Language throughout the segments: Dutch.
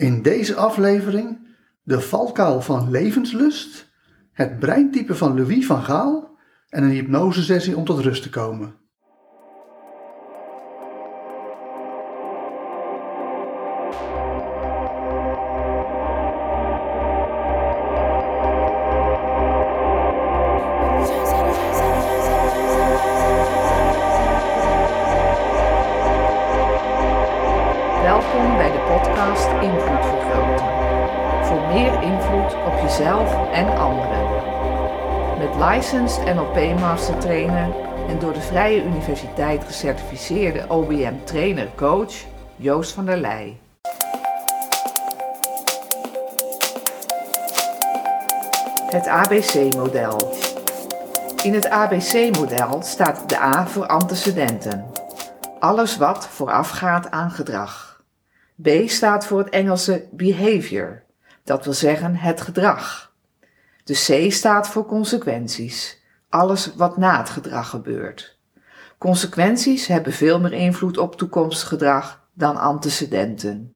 In deze aflevering de valkuil van levenslust, het breintype van Louis van Gaal en een hypnosesessie om tot rust te komen. Met licensed NLP Master Trainer en door de Vrije Universiteit gecertificeerde OBM Trainer Coach Joost van der Leij. Het ABC-model. In het ABC-model staat de A voor antecedenten. Alles wat voorafgaat aan gedrag. B staat voor het Engelse behavior, dat wil zeggen het gedrag. De C staat voor consequenties, alles wat na het gedrag gebeurt. Consequenties hebben veel meer invloed op toekomstig gedrag dan antecedenten.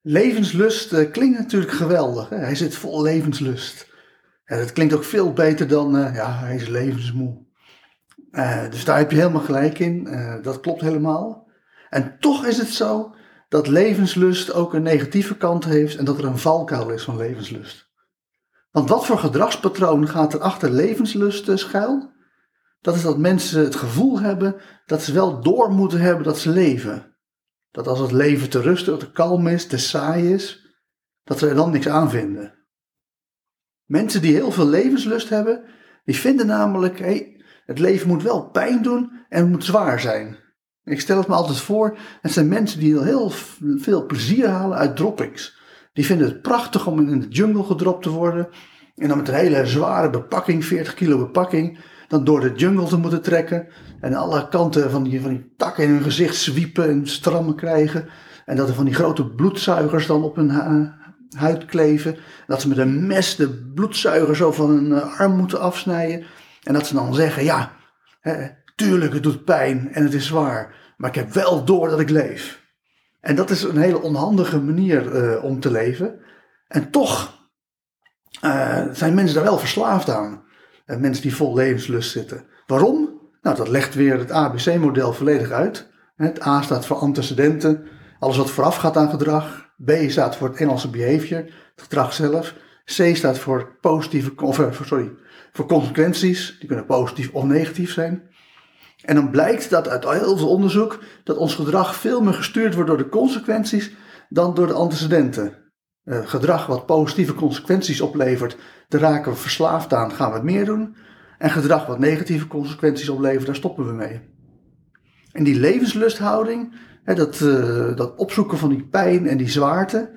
Levenslust eh, klinkt natuurlijk geweldig. Hè? Hij zit vol levenslust. En het klinkt ook veel beter dan, eh, ja, hij is levensmoe. Eh, dus daar heb je helemaal gelijk in. Dat klopt helemaal. En toch is het zo dat levenslust ook een negatieve kant heeft en dat er een valkuil is van levenslust. Want wat voor gedragspatroon gaat er achter levenslust eh, schuil? Dat is dat mensen het gevoel hebben dat ze wel door moeten hebben dat ze leven. Dat als het leven te rustig, te kalm is, te saai is, dat ze er dan niks aan vinden. Mensen die heel veel levenslust hebben, die vinden namelijk, hey, het leven moet wel pijn doen en moet zwaar zijn. Ik stel het me altijd voor, het zijn mensen die heel veel plezier halen uit droppings. Die vinden het prachtig om in de jungle gedropt te worden en dan met een hele zware bepakking, 40 kilo bepakking, dan door de jungle te moeten trekken en alle kanten van die, van die takken in hun gezicht zwiepen en strammen krijgen. En dat er van die grote bloedzuigers dan op hun hu- huid kleven. Dat ze met een mes de bloedzuiger zo van hun eh, arm moeten afsnijden. En dat ze dan zeggen, ja, hè, tuurlijk het doet pijn en het is zwaar. Maar ik heb wel door dat ik leef. En dat is een hele onhandige manier eh, om te leven. En toch eh, zijn mensen daar wel verslaafd aan. Eh, mensen die vol levenslust zitten. Waarom? Nou, dat legt weer het ABC-model volledig uit. Het A staat voor antecedenten, alles wat voorafgaat aan gedrag. B staat voor het Engelse behavior, het gedrag zelf. C staat voor positieve, of, sorry, voor consequenties. Die kunnen positief of negatief zijn. En dan blijkt dat uit heel veel onderzoek dat ons gedrag veel meer gestuurd wordt door de consequenties dan door de antecedenten. Eh, gedrag wat positieve consequenties oplevert, daar raken we verslaafd aan, gaan we het meer doen. En gedrag wat negatieve consequenties oplevert, daar stoppen we mee. En die levenslusthouding, hè, dat, eh, dat opzoeken van die pijn en die zwaarte,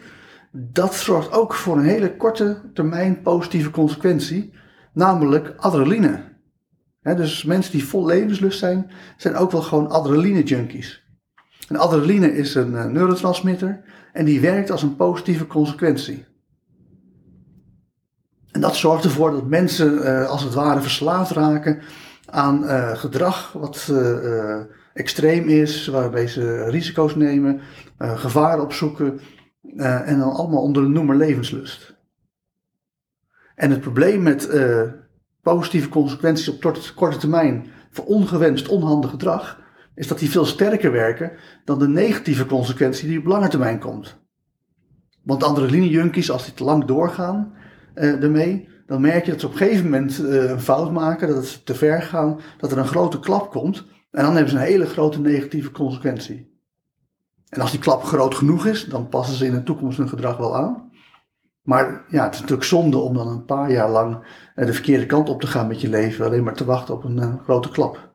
dat zorgt ook voor een hele korte termijn positieve consequentie, namelijk adrenaline. Dus mensen die vol levenslust zijn, zijn ook wel gewoon adrenaline junkies. En adrenaline is een eh, neurotransmitter en die werkt als een positieve consequentie. En dat zorgt ervoor dat mensen eh, als het ware verslaafd raken aan eh, gedrag wat extreem is, waarbij ze risico's nemen, gevaar opzoeken en dan allemaal onder de noemer levenslust. En het probleem met positieve consequenties op korte, termijn voor ongewenst onhandig gedrag, is dat die veel sterker werken dan de negatieve consequentie die op lange termijn komt. Want adrenaline-junkies, als die te lang doorgaan eh ermee, dan merk je dat ze op een gegeven moment eh, een fout maken, dat het te ver gaan, dat er een grote klap komt. En dan hebben ze een hele grote negatieve consequentie. En als die klap groot genoeg is, dan passen ze in de toekomst hun gedrag wel aan. Maar ja, het is natuurlijk zonde om dan een paar jaar lang eh, de verkeerde kant op te gaan met je leven, alleen maar te wachten op een eh, grote klap.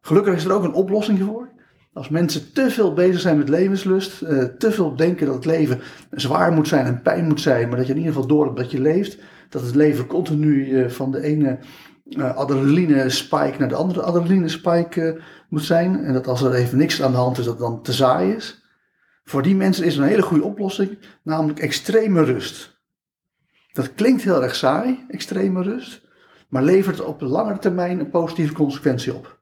Gelukkig is er ook een oplossing voor. Als mensen te veel bezig zijn met levenslust, eh, te veel denken dat het leven zwaar moet zijn en pijn moet zijn, maar dat je in ieder geval door hebt dat je leeft, dat het leven continu van de ene adrenaline spike naar de andere adrenaline spike moet zijn. En dat als er even niks aan de hand is, dat het dan te saai is. Voor die mensen is er een hele goede oplossing, namelijk extreme rust. Dat klinkt heel erg saai, extreme rust, maar levert op langere termijn een positieve consequentie op.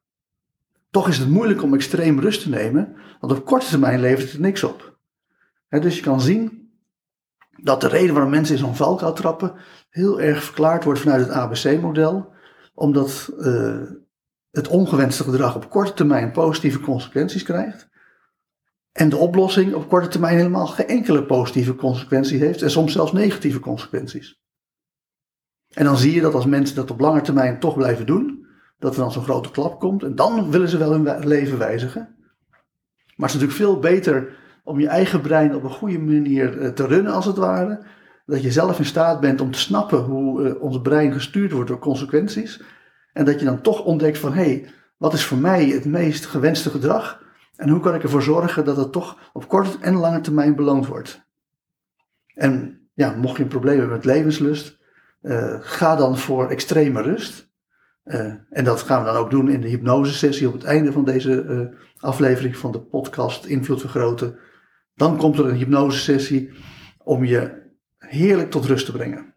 Toch is het moeilijk om extreem rust te nemen, want op korte termijn levert het niks op. dus je kan zien dat de reden waarom mensen in zo'n valkuil trappen heel erg verklaard wordt vanuit het ABC-model, omdat uh, het ongewenste gedrag op korte termijn positieve consequenties krijgt. En de oplossing op korte termijn helemaal geen enkele positieve consequentie heeft en soms zelfs negatieve consequenties. En dan zie je dat als mensen dat op lange termijn toch blijven doen, dat er dan zo'n grote klap komt en dan willen ze wel hun leven wijzigen. Maar het is natuurlijk veel beter om je eigen brein op een goede manier eh, te runnen als het ware. Dat je zelf in staat bent om te snappen hoe eh, ons brein gestuurd wordt door consequenties. En dat je dan toch ontdekt van hé, hey, wat is voor mij het meest gewenste gedrag? En hoe kan ik ervoor zorgen dat het toch op korte en lange termijn beloond wordt? En ja, mocht je een probleem hebben met levenslust, uh, ga dan voor extreme rust. Uh, en dat gaan we dan ook doen in de hypnosesessie op het einde van deze uh, aflevering van de podcast Invloed Vergroten. Dan komt er een hypnosesessie om je heerlijk tot rust te brengen.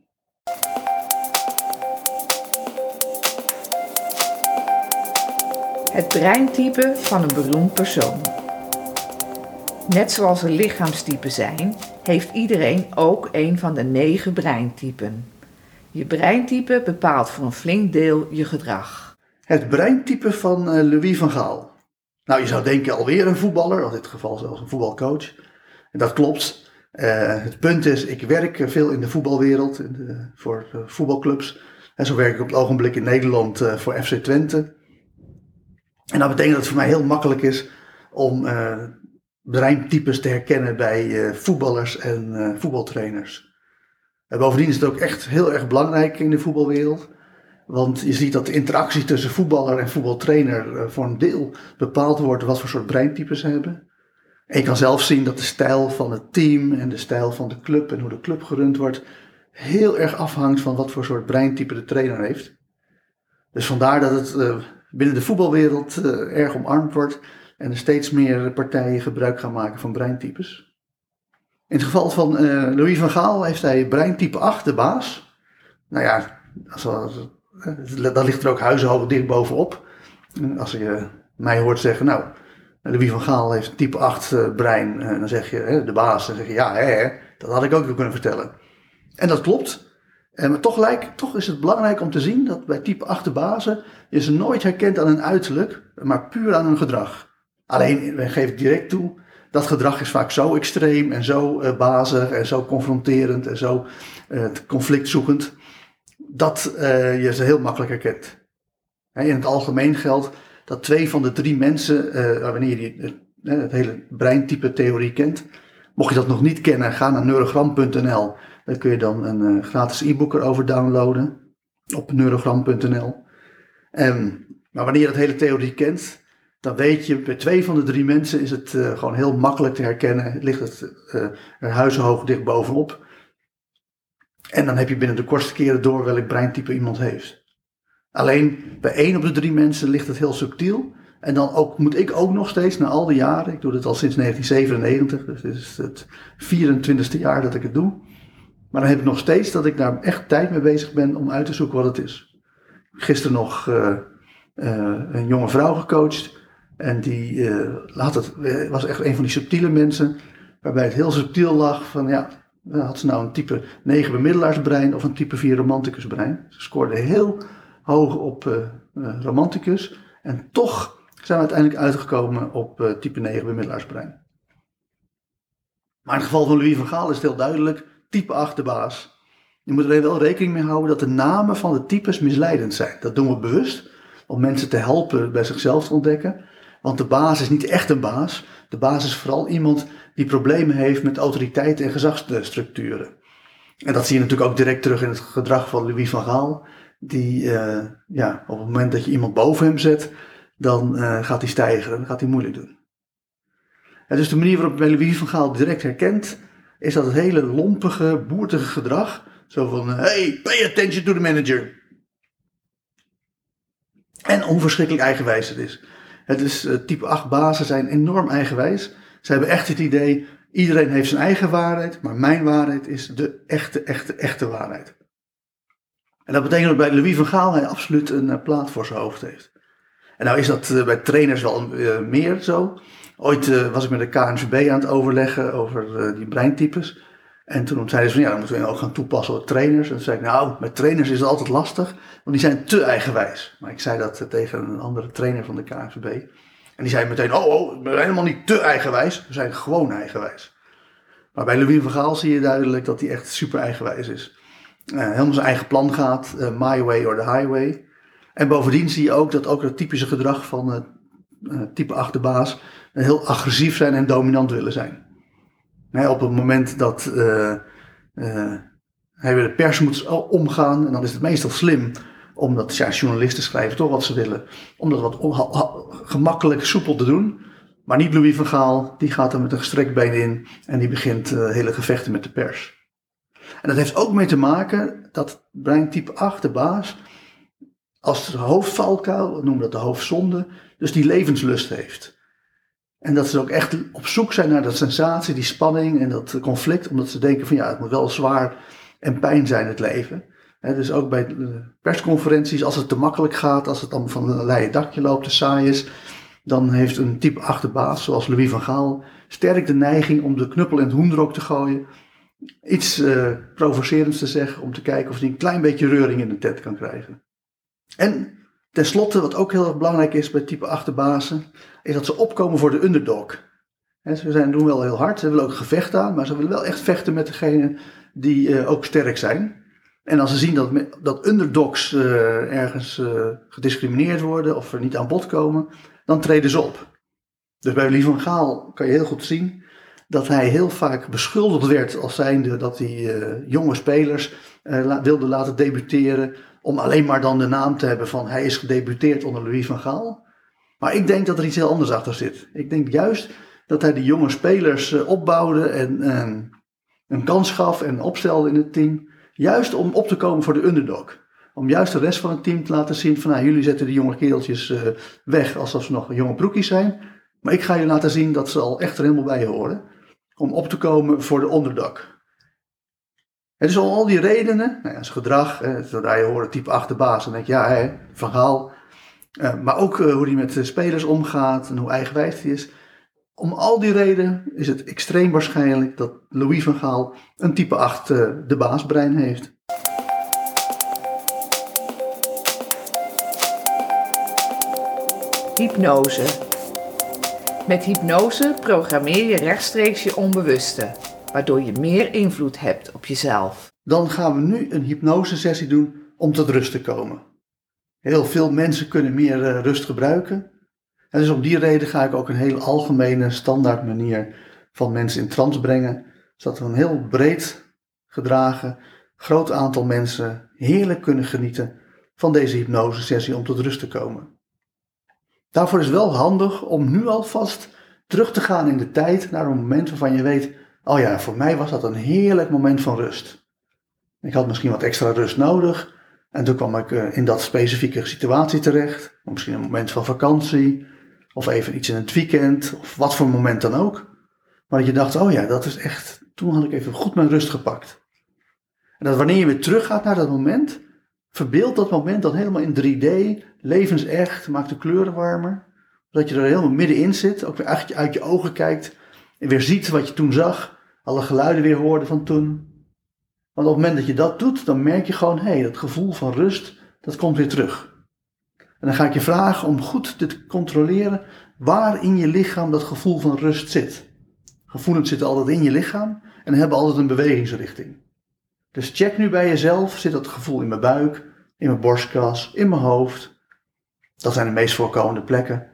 Het breintype van een beroemd persoon. Net zoals er lichaamstypen zijn, heeft iedereen ook een van de negen breintypen. Je breintype bepaalt voor een flink deel je gedrag. Het breintype van uh, Louis van Gaal. Nou, je zou denken alweer een voetballer, in dit geval zelfs een voetbalcoach. En dat klopt. Uh, het punt is, ik werk veel in de voetbalwereld, de, voor voetbalclubs. En zo werk ik op het ogenblik in Nederland voor FC Twente. En dat betekent dat het voor mij heel makkelijk is om breintypes te herkennen bij voetballers en voetbaltrainers. En bovendien is het ook echt heel erg belangrijk in de voetbalwereld. Want je ziet dat de interactie tussen voetballer en voetbaltrainer eh, voor een deel bepaald wordt wat voor soort breintypes ze hebben. En je kan zelf zien dat de stijl van het team en de stijl van de club en hoe de club gerund wordt heel erg afhangt van wat voor soort breintype de trainer heeft. Dus vandaar dat het binnen de voetbalwereld uh, erg omarmd wordt en er steeds meer partijen gebruik gaan maken van breintypes. In het geval van uh, Louis van Gaal heeft hij breintype 8, de baas. Nou ja, als, eh, ligt er ook huizenhoog dicht bovenop. Als je mij hoort zeggen, nou, Louis van Gaal heeft type 8 uh, eh, brein, dan zeg je, de baas, dan zeg je, ja, hè, dat had ik ook kunnen vertellen. En dat klopt. Maar toch, toch is het belangrijk om te zien dat bij type 8 de bazen je ze nooit herkent aan hun uiterlijk, maar puur aan hun gedrag. Alleen, wij geven direct toe, dat gedrag is vaak zo extreem en zo uh, bazig en zo confronterend en zo uh, conflictzoekend, dat uh, je ze heel makkelijk herkent. in het algemeen geldt dat twee van de drie mensen, wanneer je het hele breintype theorie kent, mocht je dat nog niet kennen, ga naar neurogram.nl. Daar kun je dan een gratis e-book erover downloaden op neurogram.nl. maar wanneer je dat hele theorie kent, dan weet je, bij twee van de drie mensen is het uh, gewoon heel makkelijk te herkennen. Ligt het uh, er huizenhoog dicht bovenop. En dan heb je binnen de kortste keren door welk breintype iemand heeft. Alleen bij één op de drie mensen ligt het heel subtiel. En dan ook, moet ik ook nog steeds, na al die jaren, ik doe dit al sinds 1997, dus dit is het 24ste jaar dat ik het doe. Maar dan heb ik nog steeds dat ik daar echt tijd mee bezig ben om uit te zoeken wat het is. Gisteren nog uh, een jonge vrouw gecoacht en die uh, had het, was echt een van die subtiele mensen, waarbij het heel subtiel lag van ja, had ze nou een type 9 bemiddelaarsbrein of een type 4 romanticusbrein. Ze scoorde heel hoog op romanticus en toch zijn we uiteindelijk uitgekomen op type 9 bemiddelaarsbrein. Maar in het geval van Louis van Gaal is het heel duidelijk, type 8 de baas. Je moet er wel rekening mee houden dat de namen van de types misleidend zijn. Dat doen we bewust om mensen te helpen bij zichzelf te ontdekken. Want de baas is niet echt een baas. De baas is vooral iemand die problemen heeft met autoriteit en gezagsstructuren. En dat zie je natuurlijk ook direct terug in het gedrag van Louis van Gaal. Die, uh, ja, op het moment dat je iemand boven hem zet, dan uh, gaat hij stijgen, dan gaat hij moeilijk doen. En dus de manier waarop Louis van Gaal direct herkent, is dat het hele lompige, boertige gedrag. Zo van, hey, pay attention to the manager. En onverschrikkelijk eigenwijs het is. Het is uh, type 8 bazen zijn enorm eigenwijs. Ze hebben echt het idee, iedereen heeft zijn eigen waarheid, maar mijn waarheid is de echte, echte, echte waarheid. En dat betekent dat bij Louis van Gaal hij absoluut een uh, plaat voor zijn hoofd heeft. En nou is dat uh, bij trainers wel meer zo. Ooit eh, was ik met de KNVB aan het overleggen over eh, die breintypes. En toen zeiden ze van ja, dan moeten we ook gaan toepassen op trainers. En toen zei ik nou, met trainers is het altijd lastig, want die zijn te eigenwijs. Maar ik zei dat eh, tegen een andere trainer van de KNVB. En die zei meteen, oh, oh, zijn helemaal niet te eigenwijs, we zijn gewoon eigenwijs. Maar bij Louis van Gaal zie je duidelijk dat hij echt super eigenwijs is. helemaal zijn eigen plan gaat, my way or the highway. En bovendien zie je ook dat ook het typische gedrag van type achterbaas heel agressief zijn en dominant willen zijn. op het moment dat uh, uh, hij weer de pers moet omgaan, en dan is het meestal slim, omdat ja, journalisten schrijven toch wat ze willen, om dat wat gemakkelijk, soepel te doen. Maar niet Louis van Gaal, die gaat er met een gestrekt been in en die begint hele gevechten met de pers. En dat heeft ook mee te maken dat brein type 8, de baas, als hoofdvalkuil, we noemen dat de hoofdzonde, dus die levenslust heeft. En dat ze ook echt op zoek zijn naar dat sensatie, die spanning en dat conflict, omdat ze denken van ja, het moet wel zwaar en pijn zijn het leven. dus ook bij persconferenties, als het te makkelijk gaat, als het dan van een leien dakje loopt, te saai is, dan heeft een type achterbaas, zoals Louis van Gaal, sterk de neiging om de knuppel in het hoendrok te gooien. Iets uh, provocerends te zeggen, om te kijken of hij een klein beetje reuring in de tent kan krijgen. En Ten slotte, wat ook heel erg belangrijk is bij type achterbazen, is dat ze opkomen voor de underdog. ze zijn, doen wel heel hard, ze willen ook gevecht aan, maar ze willen wel echt vechten met degene die uh, ook sterk zijn. En als ze zien dat, dat underdogs uh, ergens uh, gediscrimineerd worden of er niet aan bod komen, dan treden ze op. Dus bij Louis van Gaal kan je heel goed zien dat hij heel vaak beschuldigd werd als zijnde dat hij jonge spelers wilde laten debuteren om alleen maar dan de naam te hebben van hij is gedebuteerd onder Louis van Gaal. Maar ik denk dat er iets heel anders achter zit. Ik denk juist dat hij de jonge spelers eh, opbouwde en een kans gaf en opstelde in het team. Juist om op te komen voor de underdog. Om juist de rest van het team te laten zien van nou, jullie zetten die jonge kereltjes uh, weg alsof ze nog jonge broekjes zijn. Maar ik ga je laten zien dat ze al echt er helemaal bij horen. Om op te komen voor de underdog. En dus al die redenen, nou ja, zijn gedrag, hè, zodra je hoort type achterbaas, dan denk je ja, hè, verhaal. Uh, maar ook uh, hoe hij met de spelers omgaat en hoe eigenwijs hij is. Om al die redenen is het extreem waarschijnlijk dat Louis van Gaal een type 8 uh, eh, de baasbrein heeft. Hypnose. Met hypnose programmeer je rechtstreeks je onbewuste waardoor je meer invloed hebt op jezelf. Dan gaan we nu een hypnosesessie doen om tot rust te komen. Heel veel mensen kunnen meer eh, rust gebruiken. En dus om die reden ga ik ook een heel algemene standaard manier van mensen in trance brengen. Zodat we een heel breed gedragen, groot aantal mensen heerlijk kunnen genieten van deze hypnosesessie om tot rust te komen. Daarvoor is wel handig om nu alvast terug te gaan in de tijd naar een moment waarvan je weet, Oh ja, voor mij was dat een heerlijk moment van rust. Ik had misschien wat extra rust nodig. En toen kwam ik eh, in dat specifieke situatie terecht. Misschien een moment van vakantie. Of even iets in het weekend. Of wat voor moment dan ook. Maar dat je dacht, oh ja, dat is echt. Toen had ik even goed mijn rust gepakt. En dat wanneer je weer teruggaat naar dat moment. Verbeeld dat moment dan helemaal in 3D. Levensecht. Maak de kleuren warmer. Dat je er helemaal middenin zit. Ook weer uit je ogen kijkt. En weer ziet wat je toen zag, alle geluiden weer hoorde van toen. Want op het moment dat je dat doet, dan merk je gewoon, hé, hey, dat gevoel van rust, dat komt weer terug. En dan ga ik je vragen om goed te controleren waar in je lichaam dat gevoel van rust zit. Gevoelens zitten altijd in je lichaam en hebben altijd een bewegingsrichting. Dus check nu bij jezelf, zit dat gevoel in mijn buik, in mijn borstkas, in mijn hoofd. Dat zijn de meest voorkomende plekken.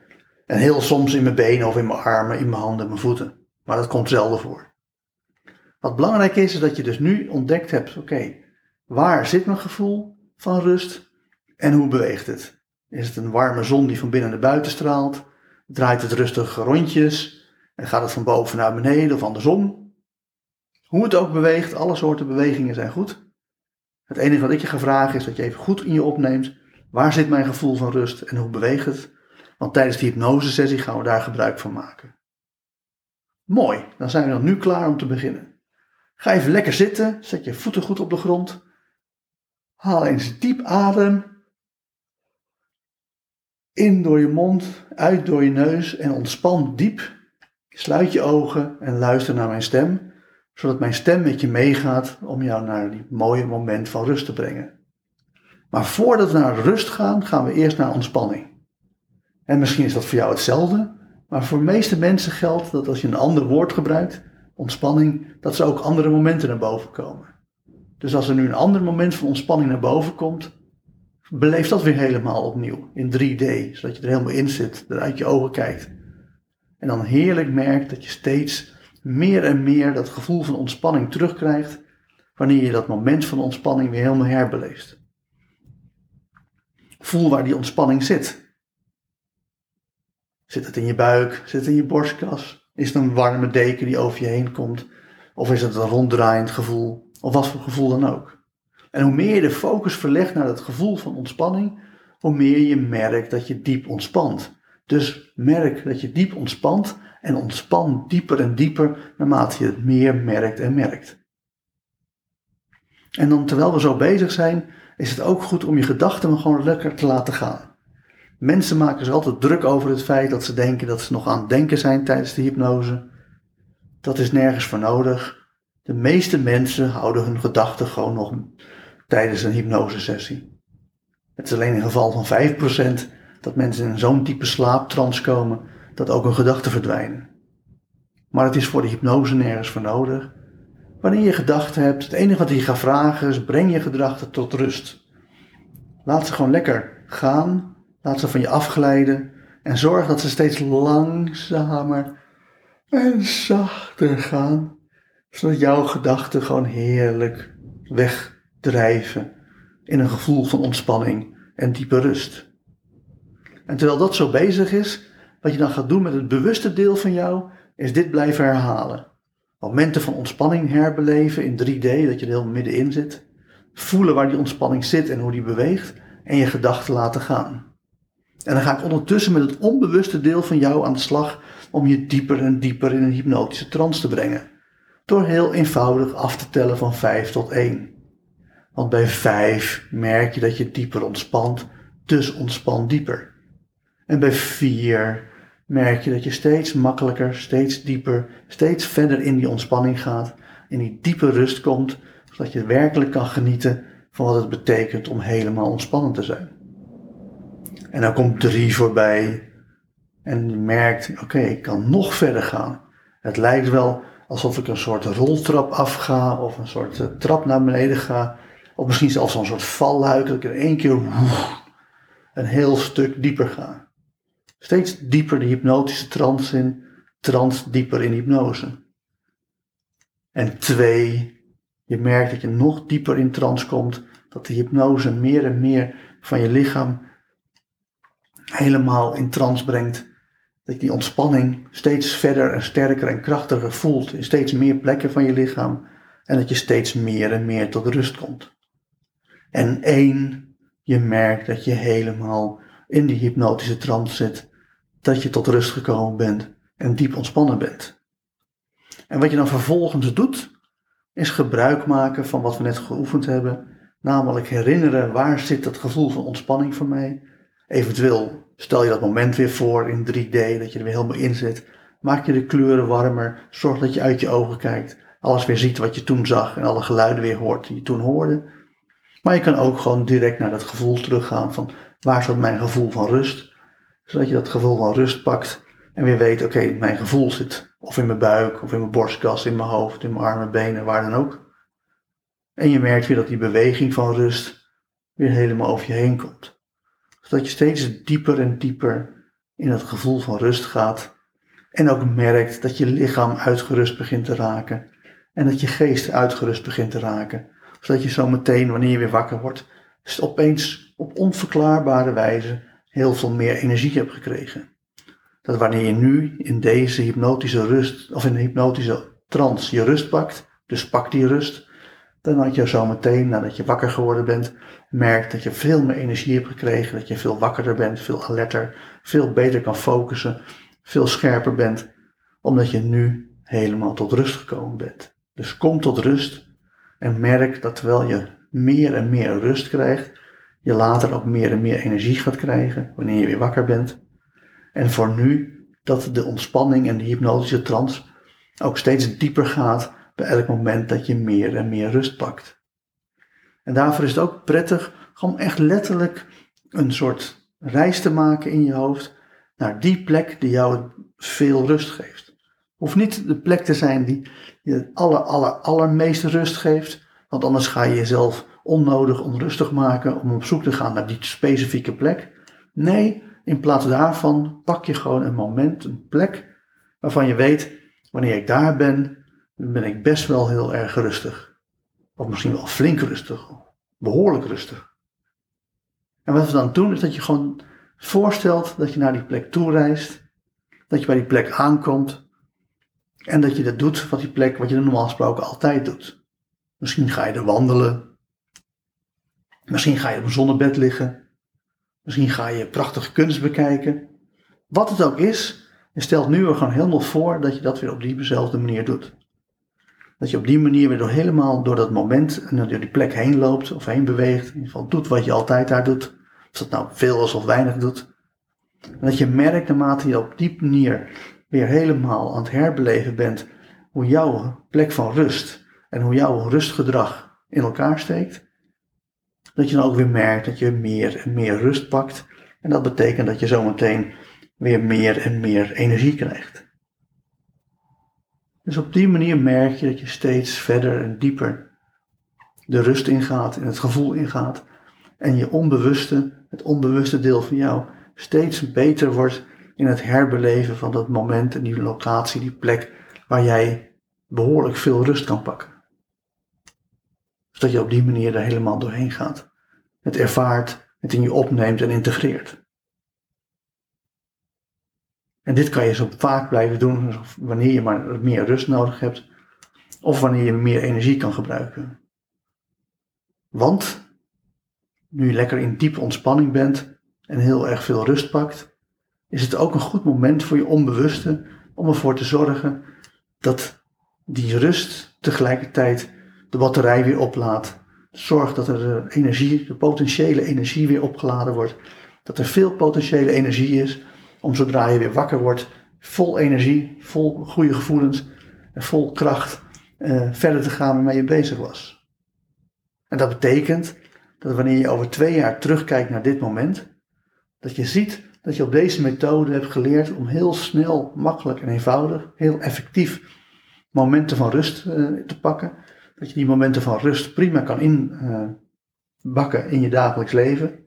En heel soms in mijn benen of in mijn armen, in mijn handen, mijn voeten. Maar dat komt zelden voor. Wat belangrijk is, is dat je dus nu ontdekt hebt, oké, waar zit mijn gevoel van rust en hoe beweegt het? Is het een warme zon die van binnen naar buiten straalt? Draait het rustig rondjes? En gaat het van boven naar beneden of andersom? Hoe het ook beweegt, alle soorten bewegingen zijn goed. Het enige wat ik je ga vragen is dat je even goed in je opneemt. Waar zit mijn gevoel van rust en hoe beweegt het? Want tijdens die hypnosesessie gaan we daar gebruik van maken. Mooi, dan zijn we dan nu klaar om te beginnen. Ga even lekker zitten, zet je voeten goed op de grond. Haal eens diep adem. In door je mond, uit door je neus en ontspan diep Sluit je ogen en luister naar mijn stem, zodat mijn stem met je meegaat om jou naar die mooie moment van rust te brengen. Maar voordat we naar rust gaan, gaan we eerst naar ontspanning. En misschien is dat voor jou hetzelfde, maar voor de meeste mensen geldt dat als je een ander woord gebruikt, ontspanning, dat ze ook andere momenten naar boven komen. Dus als er nu een ander moment van ontspanning naar boven komt, beleef dat weer helemaal opnieuw in 3D, zodat je er helemaal in zit, er uit je ogen kijkt. En dan heerlijk merkt dat je steeds meer en meer dat gevoel van ontspanning terugkrijgt wanneer je dat moment van ontspanning weer helemaal herbeleeft. Voel waar die ontspanning zit. Zit het in je buik? Zit het in je borstkas? Is het een warme deken die over je heen komt? Of is het een ronddraaiend gevoel? Of wat voor gevoel dan ook? En hoe meer je de focus verlegt naar het gevoel van ontspanning, hoe meer je merkt dat je diep ontspant. Dus merk dat je diep ontspant en ontspan dieper en dieper naarmate je het meer merkt en merkt. En dan terwijl we zo bezig zijn, is het ook goed om je gedachten gewoon lekker te laten gaan. Mensen maken zich altijd druk over het feit dat ze denken dat ze nog aan het denken zijn tijdens de hypnose. Dat is nergens voor nodig. De meeste mensen houden hun gedachten gewoon nog tijdens een hypnosesessie. Het is alleen in geval van 5% dat mensen in zo'n type slaaptrans komen dat ook hun gedachten verdwijnen. Maar het is voor de hypnose nergens voor nodig. Wanneer je gedachten hebt, het enige wat je gaat vragen is: breng je gedachten tot rust. Laat ze gewoon lekker gaan, laat ze van je afglijden en zorg dat ze steeds langzamer en zachter gaan, zodat jouw gedachten gewoon heerlijk wegdrijven in een gevoel van ontspanning en diepe rust. En terwijl dat zo bezig is, wat je dan gaat doen met het bewuste deel van jou, is dit blijven herhalen. Momenten van ontspanning herbeleven in 3D, dat je er heel middenin zit. Voelen waar die ontspanning zit en hoe die beweegt. En je gedachten laten gaan. En dan ga ik ondertussen met het onbewuste deel van jou aan de slag om je dieper en dieper in een hypnotische trance te brengen. Door heel eenvoudig af te tellen van 5 tot 1. Want bij 5 merk je dat je dieper ontspant, dus ontspan dieper. En bij 4 merk je dat je steeds makkelijker, steeds dieper, steeds verder in die ontspanning gaat, in die diepe rust komt, zodat je werkelijk kan genieten van wat het betekent om helemaal ontspannen te zijn. En dan komt 3 voorbij en je merkt, oké, ik kan nog verder gaan. Het lijkt wel alsof ik een soort roltrap afga of een soort eh, trap naar beneden ga. Of misschien zelfs een soort valluik, dat ik in één keer een heel stuk dieper ga. Steeds dieper de hypnotische trance in, trance dieper in hypnose. En twee, je merkt dat je nog dieper in trance komt, dat de hypnose meer en meer van je lichaam helemaal in trance brengt. Dat je die ontspanning steeds verder en sterker en krachtiger voelt in steeds meer plekken van je lichaam. En dat je steeds meer en meer tot rust komt. En één, je merkt dat je helemaal in die hypnotische trance zit, dat je tot rust gekomen bent en diep ontspannen bent. En wat je dan vervolgens doet, is gebruik maken van wat we net geoefend hebben, namelijk herinneren waar zit dat gevoel van ontspanning voor mij. Eventueel stel je dat moment weer voor in 3D, dat je er weer helemaal in zit. Maak je de kleuren warmer, zorg dat je uit je ogen kijkt, alles weer ziet wat je toen zag en alle geluiden weer hoort die je toen hoorde. Maar je kan ook gewoon direct naar dat gevoel teruggaan van waar zat mijn gevoel van rust? Zodat je dat gevoel van rust pakt en weer weet, oké, mijn gevoel zit of in mijn buik, of in mijn borstkas, in mijn hoofd, in mijn armen, benen, waar dan ook. En je merkt weer dat die beweging van rust weer helemaal over je heen komt. Zodat je steeds dieper en dieper in het gevoel van rust gaat. En ook merkt dat je lichaam uitgerust begint te raken. En dat je geest uitgerust begint te raken. Zodat je zo meteen, wanneer je weer wakker wordt, opeens op onverklaarbare wijze heel veel meer energie hebt gekregen. Dat wanneer je nu in deze hypnotische rust, of in de hypnotische trance, je rust pakt, dus pak die rust, dan had je zo meteen, nadat je wakker geworden bent, merkt dat je veel meer energie hebt gekregen, dat je veel wakkerder bent, veel alerter, veel beter kan focussen, veel scherper bent, omdat je nu helemaal tot rust gekomen bent. Dus kom tot rust en merk dat terwijl je meer en meer rust krijgt, je later ook meer en meer energie gaat krijgen wanneer je weer wakker bent. En voor nu dat de ontspanning en de hypnotische trance ook steeds dieper gaat bij elk moment dat je meer en meer rust pakt. En daarvoor is het ook prettig om echt letterlijk een soort reis te maken in je hoofd naar die plek die jou veel rust geeft. Hoeft niet de plek te zijn die je aller, aller, allermeeste rust geeft, want anders ga je jezelf onnodig onrustig maken om op zoek te gaan naar die specifieke plek. Nee, in plaats daarvan pak je gewoon een moment, een plek waarvan je weet, wanneer ik daar ben, ben ik best wel heel erg rustig. Of misschien wel flink rustig, behoorlijk rustig. En wat we dan doen, is dat je gewoon voorstelt dat je naar die plek toe reist, dat je bij die plek aankomt en dat je dat doet wat die plek, wat je normaal gesproken altijd doet. Misschien ga je er wandelen, misschien ga je op een zonnebed liggen, Misschien ga je prachtige kunst bekijken. Wat het ook is, je stelt nu er gewoon helemaal voor dat je dat weer op diezelfde manier doet. Dat je op die manier weer door helemaal door dat moment en door die plek heen loopt of heen beweegt. In ieder geval doet wat je altijd daar doet. Of dat nou veel is of weinig doet. En dat je merkt naarmate je op die manier weer helemaal aan het herbeleven bent hoe jouw plek van rust en hoe jouw rustgedrag in elkaar steekt dat je dan ook weer merkt dat je meer en meer rust pakt. En dat betekent dat je zometeen weer meer en meer energie krijgt. Dus op die manier merk je dat je steeds verder en dieper de rust ingaat en het gevoel ingaat. En je onbewuste, het onbewuste deel van jou, steeds beter wordt in het herbeleven van dat moment en die locatie, die plek waar jij behoorlijk veel rust kan pakken. Zodat je op die manier er helemaal doorheen gaat. Het ervaart, het in je opneemt en integreert. En dit kan je zo vaak blijven doen wanneer je maar meer rust nodig hebt. Of wanneer je meer energie kan gebruiken. Want nu je lekker in diepe ontspanning bent en heel erg veel rust pakt, is het ook een goed moment voor je onbewuste om ervoor te zorgen dat die rust tegelijkertijd de batterij weer oplaadt. Zorg dat er de energie, de potentiële energie weer opgeladen wordt. Dat er veel potentiële energie is om zodra je weer wakker wordt, vol energie, vol goede gevoelens en vol kracht uh, verder te gaan waarmee je bezig was. En dat betekent dat wanneer je over twee jaar terugkijkt naar dit moment, dat je ziet dat je op deze methode hebt geleerd om heel snel, makkelijk en eenvoudig, heel effectief momenten van rust uh, te pakken dat je die momenten van rust prima kan inbakken uh, in je dagelijks leven.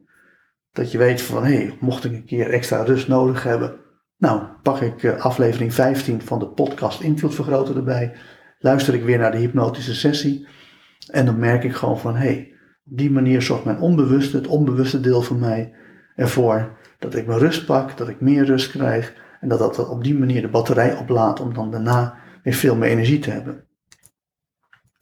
Dat je weet van, hé, hey, mocht ik een keer extra rust nodig hebben, nou, pak ik uh, aflevering 15 van de podcast Invloedvergroter erbij. Luister ik weer naar de hypnotische sessie. En dan merk ik gewoon van, hé, hey, op die manier zorgt mijn onbewuste, het onbewuste deel van mij, ervoor dat ik mijn rust pak, dat ik meer rust krijg. En dat dat op die manier de batterij oplaadt om dan daarna weer veel meer energie te hebben.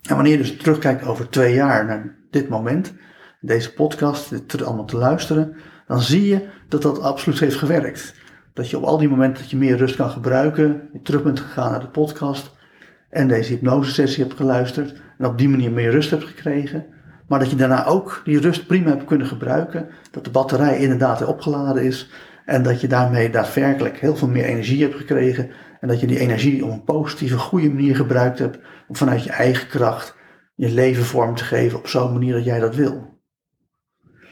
En wanneer je dus terugkijkt over twee jaar naar dit moment, deze podcast, dit allemaal te luisteren, dan zie je dat dat absoluut heeft gewerkt. Dat je op al die momenten dat je meer rust kan gebruiken, je terug bent gegaan naar de podcast en deze hypnosesessie hebt geluisterd en op die manier meer rust hebt gekregen. Maar dat je daarna ook die rust prima hebt kunnen gebruiken, dat de batterij inderdaad opgeladen is en dat je daarmee daadwerkelijk heel veel meer energie hebt gekregen en dat je die energie op een positieve, goede manier gebruikt hebt om vanuit je eigen kracht je leven vorm te geven op zo'n manier dat jij dat wil.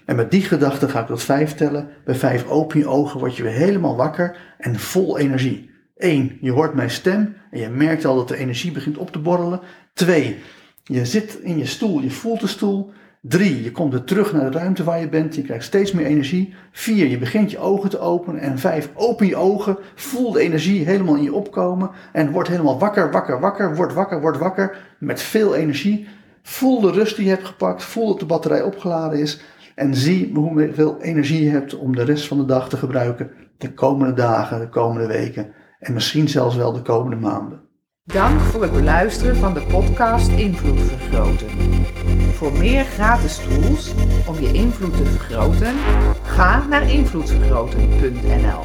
En met die gedachte ga ik tot vijf tellen. Bij vijf open je ogen, word je weer helemaal wakker en vol energie. Eén, je hoort mijn stem en je merkt al dat de energie begint op te borrelen. Twee, je zit in je stoel, je voelt de stoel. Drie, je komt weer terug naar de ruimte waar je bent. Je krijgt steeds meer energie. Vier, je begint je ogen te openen. En vijf, open je ogen. Voel de energie helemaal in je opkomen. En word helemaal wakker, wakker, wakker. Word wakker, word wakker. Met veel energie. Voel de rust die je hebt gepakt. Voel dat de batterij opgeladen is. En zie hoeveel energie je hebt om de rest van de dag te gebruiken. De komende dagen, de komende weken. En misschien zelfs wel de komende maanden. Dank voor het beluisteren van de podcast Invloed Vergroten. Voor meer gratis tools om je invloed te vergroten, ga naar invloedvergroten.nl.